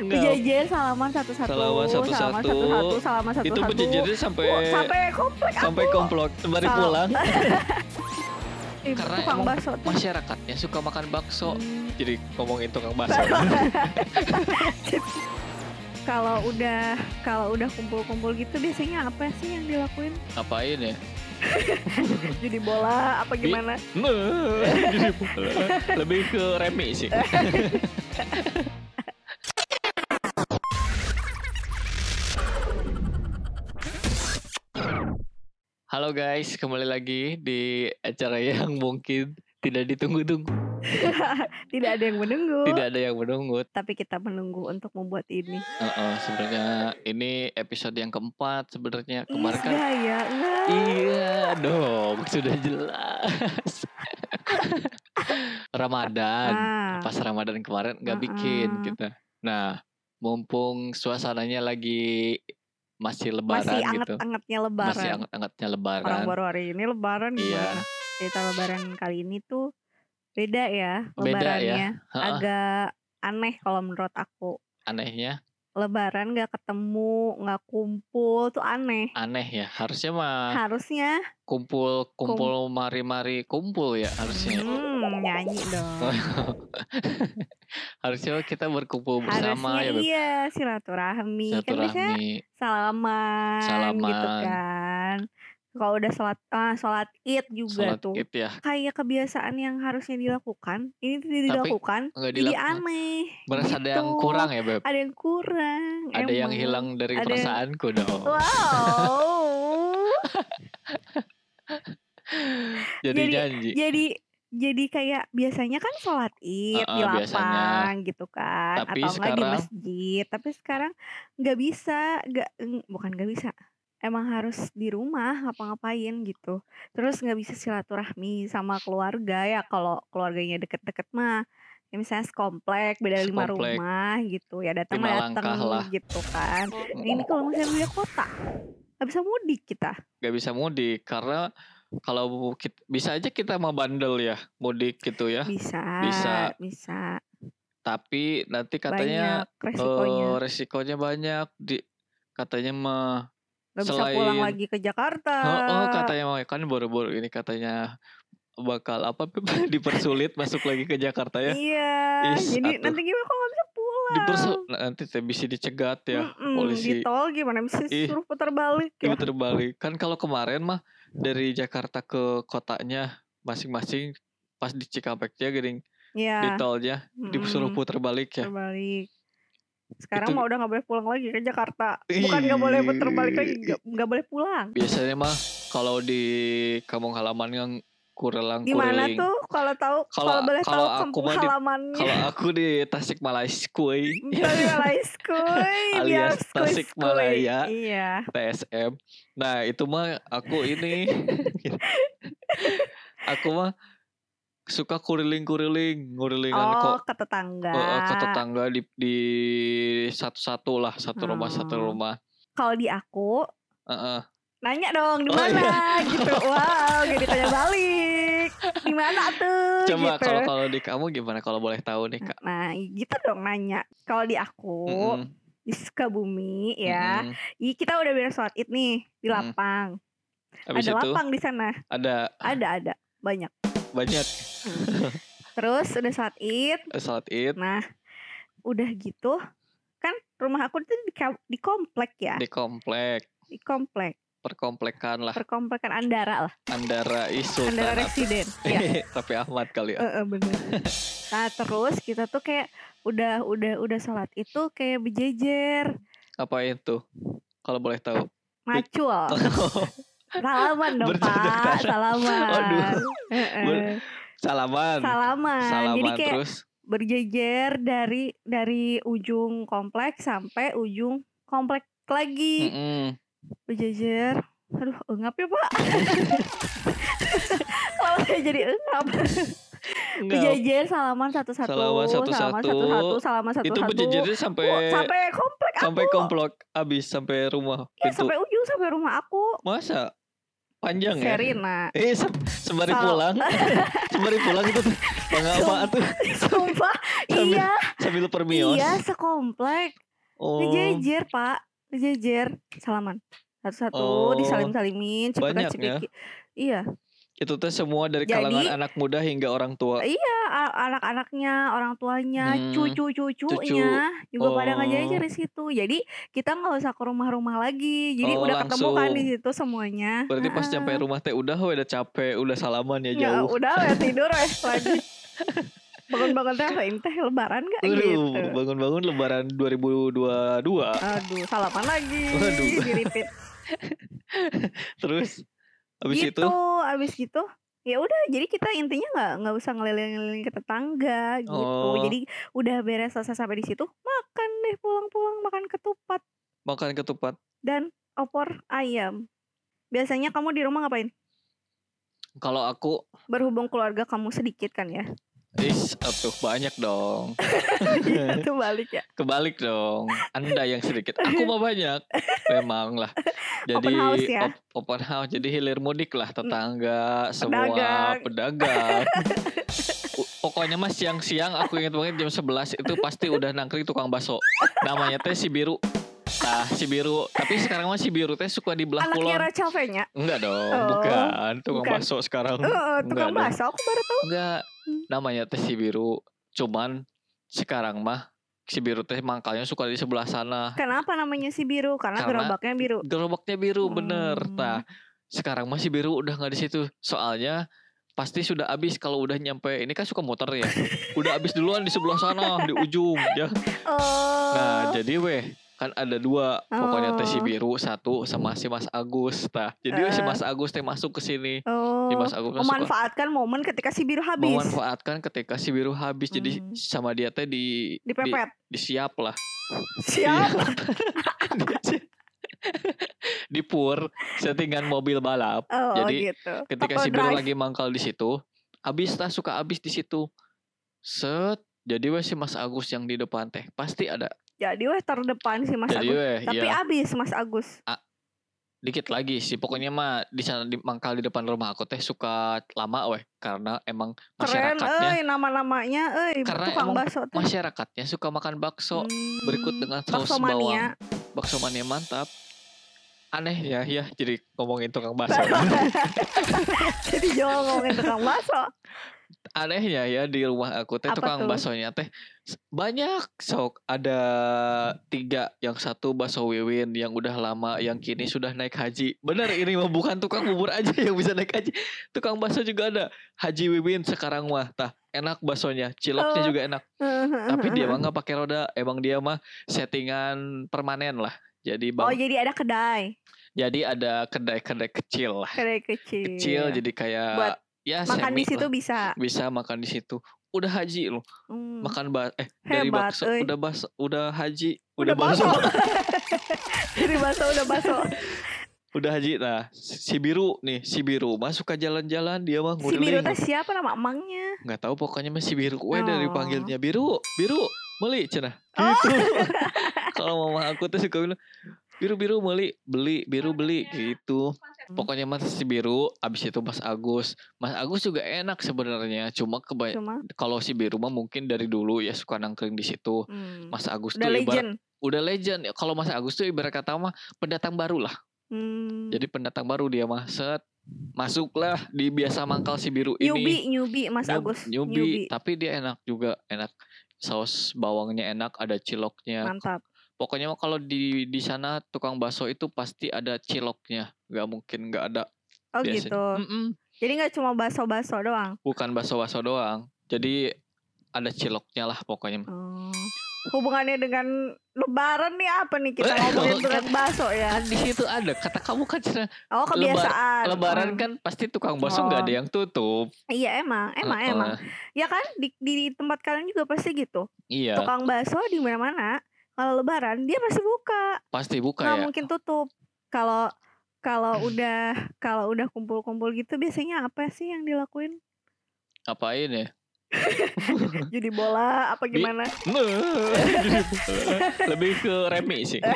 Enggak. Berjejer salaman satu-satu. Salaman satu-satu. Salaman satu-satu. Salaman satu-satu. Itu berjejernya sampai Oh, sampai komplek sampai aku. sembari Sal- pulang. Karena tukang emang bakso. Masyarakatnya suka makan bakso. Hmm. Jadi ngomongin tukang bakso. Kalau udah kalau udah kumpul-kumpul gitu biasanya apa sih yang dilakuin? Ngapain ya? Jadi bola apa gimana? Jadi bola. Lebih ke remi sih. Halo guys, kembali lagi di acara yang mungkin tidak ditunggu-tunggu. Tidak ada yang menunggu. Tidak ada yang menunggu. Tapi kita menunggu untuk membuat ini. Heeh, sebenarnya ini episode yang keempat sebenarnya kemarin kan. Iya, ya. Enggak. Iya dong, sudah jelas. Ramadan. Ah, pas Ramadan kemarin nggak bikin Mm-mm. kita. Nah, mumpung suasananya lagi masih lebaran masih gitu. anget-angetnya lebaran. Masih anget-angetnya Orang lebaran. baru hari ini lebaran Iya. gimana? Cerita lebaran kali ini tuh beda ya Beda ya. lebarannya. Agak aneh kalau menurut aku. anehnya Lebaran gak ketemu, nggak kumpul tuh aneh. aneh ya. Harusnya mah Harusnya kumpul kumpul mari-mari kumpul ya harusnya. hmm, nyanyi dong. harusnya kita berkumpul bersama Harusnya ya iya silaturahmi. Kan biasanya salaman, gitu Salaman. kan. Kalau udah sholat ah, sholat id juga Sholat tuh. id ya. Kayak kebiasaan yang harusnya dilakukan, ini tidak Tapi dilakukan. Nggak Jadi aneh. Berasa ada yang gitu. kurang ya Beb. Ada yang kurang. Ada yang emang. hilang dari Ada yang- perasaanku dong. Wow. Jadi Jadi- janji. jadi jadi kayak biasanya kan sholat id di Heeh, biasanya. lapang gitu kan Tapi atau enggak di masjid tapi sekarang nggak bisa nggak bukan nggak bisa emang harus di rumah ngapa-ngapain gitu terus nggak bisa silaturahmi sama keluarga ya kalau keluarganya deket-deket mah ya misalnya sekomplek beda lima Sekomplek. rumah gitu ya datang Lima datang lah. gitu kan Nah, ini kalau misalnya beda kota nggak bisa mudik kita Gak bisa mudik karena kalau bisa aja kita mau bandel ya mudik gitu ya. bisa Bisa. bisa Tapi nanti katanya banyak resikonya eh, resikonya banyak di katanya mah Gak bisa pulang selain- lagi ke Jakarta. oh, oh, katanya mau kan baru-baru ini katanya bakal apa dipersulit masuk lagi ke Jakarta ya. Iya. Is, jadi atuh. nanti gimana gak bisa pulang? Dipersu nanti bisa dicegat ya Mm-mm, polisi. Di tol gimana bisa suruh putar balik ya? Ibu terbalik. Kan kalau kemarin mah dari Jakarta ke kotanya masing-masing pas di Cikampeknya gering Iya. di tolnya disuruh mm-mm, putar balik ya. Terbalik. Sekarang Itu- mah udah gak boleh pulang lagi ke Jakarta. Bukan gak boleh putar balik lagi, gak, gak boleh pulang. Biasanya mah kalau di kampung halaman yang kurelang Di mana tuh kalau tahu Kalau- boleh tahu aku di- halamannya. Kalau aku di Tasikmalaya Dari Malaiskuy, biar Alias skuy-skuy. Tasikmalaya. Iya. TSM. Nah, itu mah aku ini aku mah suka kuriling-kuriling, ngurilingan Oh, kok ke tetangga. eh, ke tetangga di di satu-satu lah, satu rumah satu Oh. rumah. Kalau di aku Heeh. nanya dong di Oh, iya. mana gitu wow gak ditanya balik di mana tuh? Coba gitu. kalau kalau di kamu gimana? Kalau boleh tahu nih, Kak? nah gitu dong nanya. Kalau di aku Mm-mm, di Sukabumi ya mm-mm. Ih, kita udah beres sholat id nih di Mm. lapang. Habis ada itu lapang di sana? ada ada ada. Banyak. Banyak. Terus udah sholat id. Salat Id. Nah udah gitu kan rumah aku tuh di, di komplek ya? Di komplek, di komplek perkomplekan lah perkomplekan Andara lah Andara Isu. Andara Residen ya Tapi Ahmad kali ya. Heeh, bener. Nah terus kita tuh kayak udah udah udah sholat itu kayak berjejer Apa itu? Kalau boleh tahu. macul salaman dong pak salaman Aduh. Heeh. Ber- Salaman. salaman. Salaman jadi kayak terus berjejer dari dari ujung komplek sampai ujung komplek lagi Mm-mm. Berjejer aduh engap ya pak kalau saya jadi engap berjejer salaman satu-satu Salaman satu-satu. salaman satu-satu salaman satu-satu Itu berjejernya sampai Wah, sampai komplek sampai aku. komplek habis sampai rumah Iya pintu. sampai ujung sampai rumah aku. Masa? Panjang ya. Serina. Eh, se- sembari Sal- pulang. sembari pulang itu tuh. Bangga apa tuh? Sumpah, Sambil- iya, Sambil permios. iya sekomplek. Oh. Dijejer, Pak. Dijejer. Salaman. Satu-satu Oh. disalim-salimin, Banyak ya? Iya, Itu tuh semua dari Jadi- kalangan anak muda hingga orang tua. Iya, anak-anaknya, orang tuanya, Hmm, cucu-cucunya juga pada Oh. ngejajar di situ. Jadi kita nggak usah ke rumah-rumah lagi. Jadi Oh, udah ketemu kan langsung. di situ semuanya. Berarti pas nyampe rumah teh udah udah capek, udah salaman ya Ya jauh. udah ya tidur lagi. Bangun-bangun teh ini teh lebaran gak Waduh, gitu. bangun-bangun lebaran 2022. Aduh, salaman lagi. Waduh. Di repeat. Terus habis gitu, itu abis gitu ya udah jadi kita intinya nggak nggak usah ngeliling-ngeliling ke tetangga gitu Oh. jadi udah beres selesai sampai di situ makan deh pulang-pulang makan ketupat makan ketupat. dan opor ayam biasanya kamu di rumah ngapain Kalau aku berhubung keluarga kamu sedikit kan ya is atuh banyak dong. itu balik ya Kebalik dong. Anda yang sedikit, aku mah banyak. Memang lah. Jadi Open house ya? op- open house. Jadi hilir mudik lah tetangga, semua Pedagang. pedagang. U- Pokoknya mah siang-siang aku ingat banget jam 11 itu pasti udah nangkring tukang bakso. Namanya teh si biru. Nah, si biru. Tapi sekarang mah si biru teh suka di belah anaknya kulon. Rachel Enggak dong, Oh, bukan. Tukang bukan. bakso sekarang. Enggak tukang bakso aku baru tahu Enggak. Hmm. Namanya teh si biru. Cuman sekarang mah si biru teh mangkalnya suka di sebelah sana. kenapa namanya si biru karena, Karena gerobaknya biru Gerobaknya biru bener. Hmm. Nah, sekarang masih biru udah nggak di situ. Soalnya pasti sudah habis kalau udah nyampe ini kan suka muter ya. udah habis duluan di sebelah sana di ujung ya. oh Nah, jadi weh kan ada dua pokoknya teh si Oh. biru satu sama si Mas Agus. Nah, jadi weh si Eh. Mas Agus teh masuk ke sini. oh Si Mas Agus kan memanfaatkan momen ketika si biru habis memanfaatkan ketika si biru habis. Jadi Hmm. sama dia teh di di, dipepet disiap lah. siap di pur settingan mobil balap. oh Jadi, gitu ketika si biru drive. lagi mangkal di situ habis tah suka habis di situ set jadi weh si Mas Agus yang di depan teh pasti ada jadi weh terdepan si Mas jadi Agus. weh tapi ya abis Mas Agus. Dikit lagi sih pokoknya mah di sana di mangkal di depan rumah aku teh suka lama weh karena emang keren masyarakatnya eh nama-namanya eh Karena tukang bakso masyarakatnya suka makan bakso. Berikut Hmm, dengan saus bakso bawang. Bakso mania mantap aneh ya ya jadi ngomongin tukang bakso. Jadi jangan ngomongin tukang bakso. Anehnya ya di rumah aku teh Apa tukang tuh? baksonya teh banyak sok ada tiga yang satu bakso wiwin yang udah lama yang kini sudah naik haji. Bener ini mah bukan tukang bubur aja yang bisa naik haji. Tukang bakso juga ada haji wiwin sekarang mah tah enak baksonya ciloknya Oh. juga enak. Tapi dia mah nggak pakai roda emang dia mah settingan permanen lah jadi oh bang jadi ada kedai? Jadi ada kedai-kedai kecil lah. Kedai kecil kecil jadi kayak Buat ya makan di situ lah. bisa? Bisa makan di situ. Udah haji loh. Hmm. makan ba eh dari Hebat, bakso euy. udah bakso udah haji udah udah bakso. bakso. Jadi bakso udah bakso. Udah haji nah si biru nih si biru. Mah suka jalan-jalan dia mah si biru teh siapa nama emangnya? Nggak tahu pokoknya mah si biru dari Oh. panggilnya biru. Biru beli cenah. Oh. kalau mama aku tuh suka bilang biru biru beli beli biru beli gitu. Pokoknya mas si biru abis itu mas Agus. Mas Agus juga enak sebenarnya cuma kebanyakan kalau si biru mah mungkin dari dulu ya suka nangkring di situ. Hmm. Mas Agus udah tuh ibarat legend. udah legend. Kalau Mas Agus tuh ibarat kata mah pendatang baru lah. Hmm. jadi pendatang baru dia mah. Set masuklah di biasa mangkal si biru ini. Newbie newbie Mas Nyub- Agus. newbie. tapi dia enak juga enak. Saus bawangnya enak ada ciloknya. Mantap pokoknya mah kalau di di sana tukang bakso itu pasti ada ciloknya. Nggak mungkin nggak ada oh biasanya. gitu. Mm-mm. jadi nggak cuma bakso-bakso doang? Bukan bakso-bakso doang. Jadi ada ciloknya lah pokoknya. Oh. hubungannya dengan lebaran nih apa nih? Kita ngomongin kan- tentang bakso ya? Kan di situ ada. Kata kamu kan oh kebiasaan. lebaran Hmm. kan pasti tukang bakso nggak Oh. ada yang tutup. Iya emang emang Heeh. emang. Ya kan? Di, di tempat kalian juga pasti gitu. Iya. Tukang bakso di mana-mana kalau lebaran dia pasti buka. Pasti buka nggak ya? mungkin tutup. Kalau kalau udah kalau udah kumpul-kumpul gitu biasanya apa sih yang dilakuin? Ngapain ya? Jadi bola apa gimana? Lebih ke remi sih.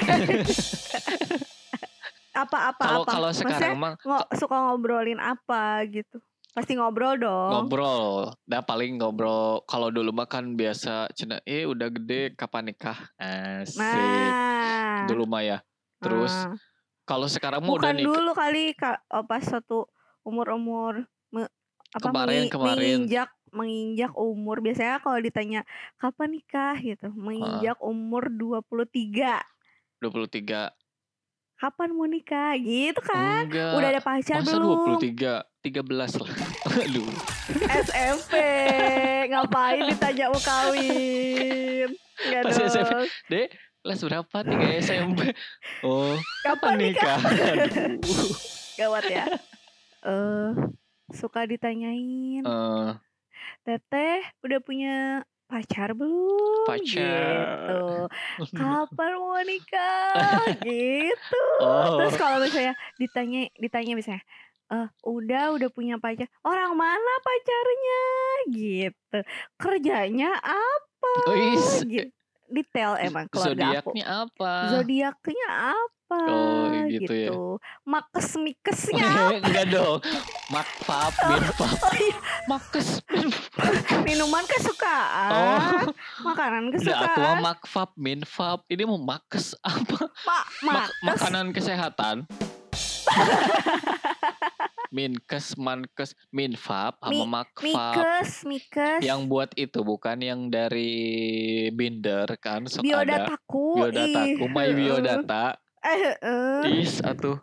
Apa apa Kalau sekarang mah ngo- suka ngobrolin apa gitu? Pasti ngobrol dong. ngobrol. Nah paling ngobrol. Kalau dulu mah kan biasa cina, eh udah gede kapan nikah? Asik. Nah. Dulu mah ya. Terus ah. kalau sekarang mah udah bukan nikah. dulu kali Kak, oh, pas suatu umur-umur me- apa Kemarin, mengi- kemarin. menginjak menginjak umur biasanya kalau ditanya kapan nikah gitu menginjak umur 23 23 kapan mau nikah gitu kan Enggak. udah ada pacar Masa belum 23? 13 lah. Aduh. SMP ngapain ditanya mau kawin Pas dong. SMP. Dek, kelas berapa? 3 SMP. Oh, kapan kapan nikah nikah? Gawat ya eh suka ditanyain Eh, teteh udah punya pacar belum? Pacar. gitu kapan mau nikah? Gitu. Oh. terus kalau misalnya ditanya ditanya misalnya eh udah udah punya pacar orang mana pacarnya? Gitu. Kerjanya apa? Gitu. Detail emang keluarga aku. Zodiaknya apa? zodiaknya apa Oh, gitu ya. makes mikesnya Enggak dong. Makfab, minfab. oh iya Makes. minuman kesukaan Oh. makanan Udah tua kesukaan makfab, minfab. Ini mau makes apa? mak Mak- makanan kesehatan. Minkes, mankes, minfab sama Mi- makfab. mikes mikes Yang buat itu bukan yang dari binder kan sok ada. biodataku Biodataku, my biodata. Eh eh Is atuh.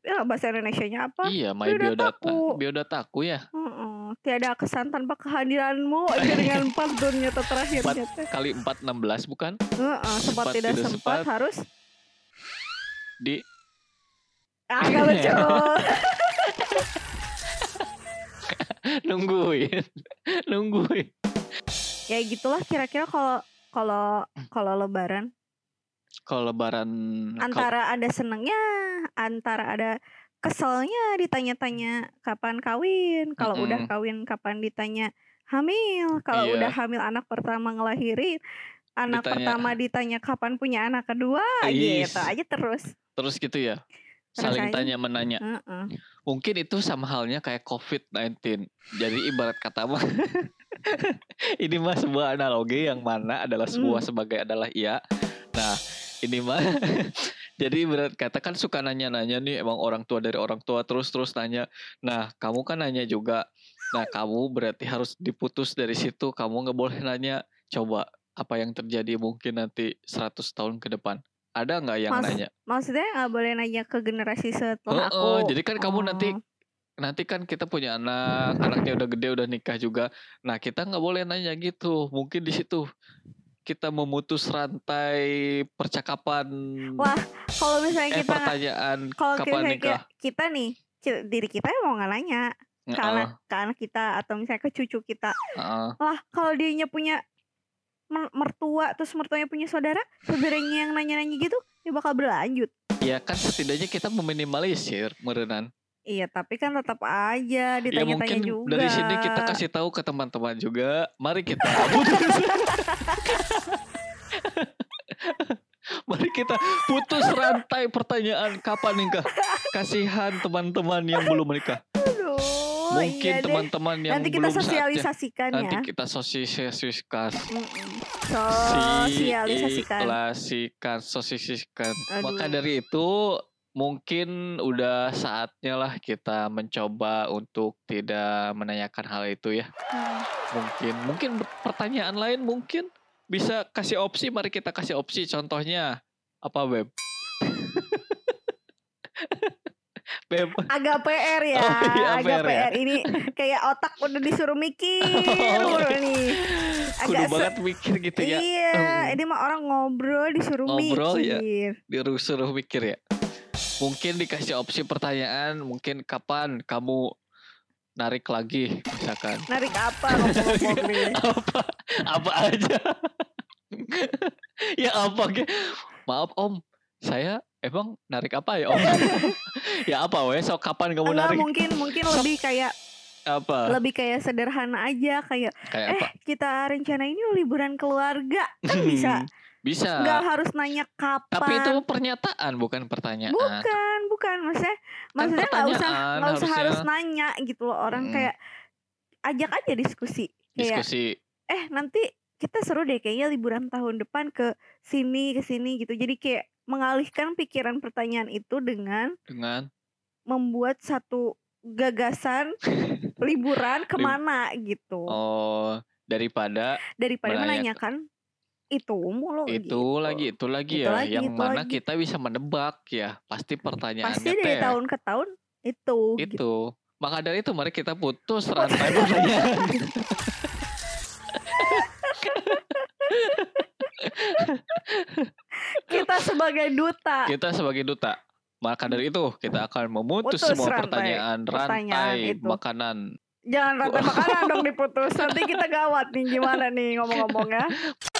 ya, bahasa Indonesia nya apa Iya, my biodata. Biodataku. Ya. Heeh, tiada kesan tanpa kehadiranmu aja dengan empat dunia terakhirnya teh Kali 416 bukan? Heeh, sempat Sempat tidak tidak sempat sempat. harus Di ah nggak lucu nungguin. nungguin. ya gitulah kira-kira kalau kalau kalau lebaran Kalau lebaran kal- antara ada senengnya antara ada keselnya ditanya-tanya kapan kawin kalau udah Mm-mm. kawin kapan ditanya hamil kalau Iya. udah hamil anak pertama ngelahirin anak Ditanya- pertama ditanya kapan punya anak kedua gitu aja terus terus gitu ya. Terus Saling aja. tanya menanya. Heeh. Mungkin itu sama halnya kayak COVID-19. Jadi ibarat kata mah ini mah sebuah analogi yang mana adalah sebuah Hmm. sebagai adalah iya. Nah, ini mah jadi ibarat kata kan suka nanya-nanya nih emang orang tua dari orang tua terus-terus nanya. Nah, kamu kan nanya juga. Nah, kamu berarti harus diputus dari situ. Kamu nggak boleh nanya. Coba apa yang terjadi mungkin nanti 100 tahun ke depan. Ada nggak yang Mas- nanya? maksudnya nggak boleh nanya ke generasi setelah Heeh, aku jadi kan kamu nanti Oh. nanti kan kita punya anak, anaknya udah gede udah nikah juga. Nah kita nggak boleh nanya gitu. Mungkin di situ kita memutus rantai percakapan Wah, kalau misalnya eh kita pertanyaan kalau kapan kita, nikah. kita nih diri kita emang nggak nanya ke Heeh, anak ke anak kita atau misalnya ke cucu kita heeh. lah kalau dianya punya mer- mertua terus mertuanya punya saudara saudaranya yang nanya-nanya gitu ya bakal berlanjut Ya kan setidaknya kita meminimalisir merenan. Iya tapi kan tetap aja Ya ditanya-tanya mungkin juga dari sini kita kasih tahu ke teman-teman juga. Mari kita putus. Mari kita putus rantai pertanyaan kapan nikah. Kasihan teman-teman yang belum menikah. Aduh, Mungkin iya teman-teman yang nanti kita belum saatnya. sosialisasikan Nanti ya kita sosialisasikan. Sosialisasikan Sosialisasikan, sosialisasikan. Maka dari itu mungkin udah saatnya lah kita mencoba untuk tidak menanyakan hal itu ya. Hmm. Mungkin mungkin pertanyaan lain mungkin bisa kasih opsi, mari kita kasih opsi contohnya apa Beb? Beb. agak PR ya Oh, iya, agak PR ya. PR ini kayak otak udah disuruh mikir Oh, mulu nih Kudu agak se- banget mikir gitu ya. iya Hmm. ini mah orang ngobrol disuruh Ngobrol ya. mikir disuruh mikir ya. Mungkin dikasih opsi pertanyaan, mungkin kapan kamu narik lagi misalkan. narik apa nih apa apa aja. ya apa ke? Maaf Om, saya emang narik apa ya Om? ya apa weh? So kapan kamu Enggak, narik mungkin mungkin Sok. lebih kayak apa? lebih kayak sederhana aja kayak Kayak eh apa? kita rencana ini liburan keluarga kan bisa Bisa. nggak harus nanya kapan Tapi itu pernyataan bukan pertanyaan. bukan bukan maksudnya Kan maksudnya nggak usah nggak usah harus nanya gitu loh orang Mm-mm. kayak ajak aja diskusi kayak Diskusi. eh nanti kita seru deh kayaknya liburan tahun depan ke sini ke sini gitu jadi kayak mengalihkan pikiran pertanyaan itu dengan dengan membuat satu gagasan liburan ke mana gitu oh daripada daripada menanyakan itu mulu itu gitu. lagi itu lagi Itu ya lagi, yang itu mana lagi. kita bisa menebak ya pasti pertanyaannya pasti dari teh tahun ke tahun itu itu gitu. maka dari itu mari kita putus rantai pertanyaan kita sebagai duta kita sebagai duta maka dari itu kita akan memutus Putus semua rantai pertanyaan pertanyaan rantai itu. makanan jangan rantai makanan dong diputus nanti kita gawat nih gimana nih ngomong-ngomongnya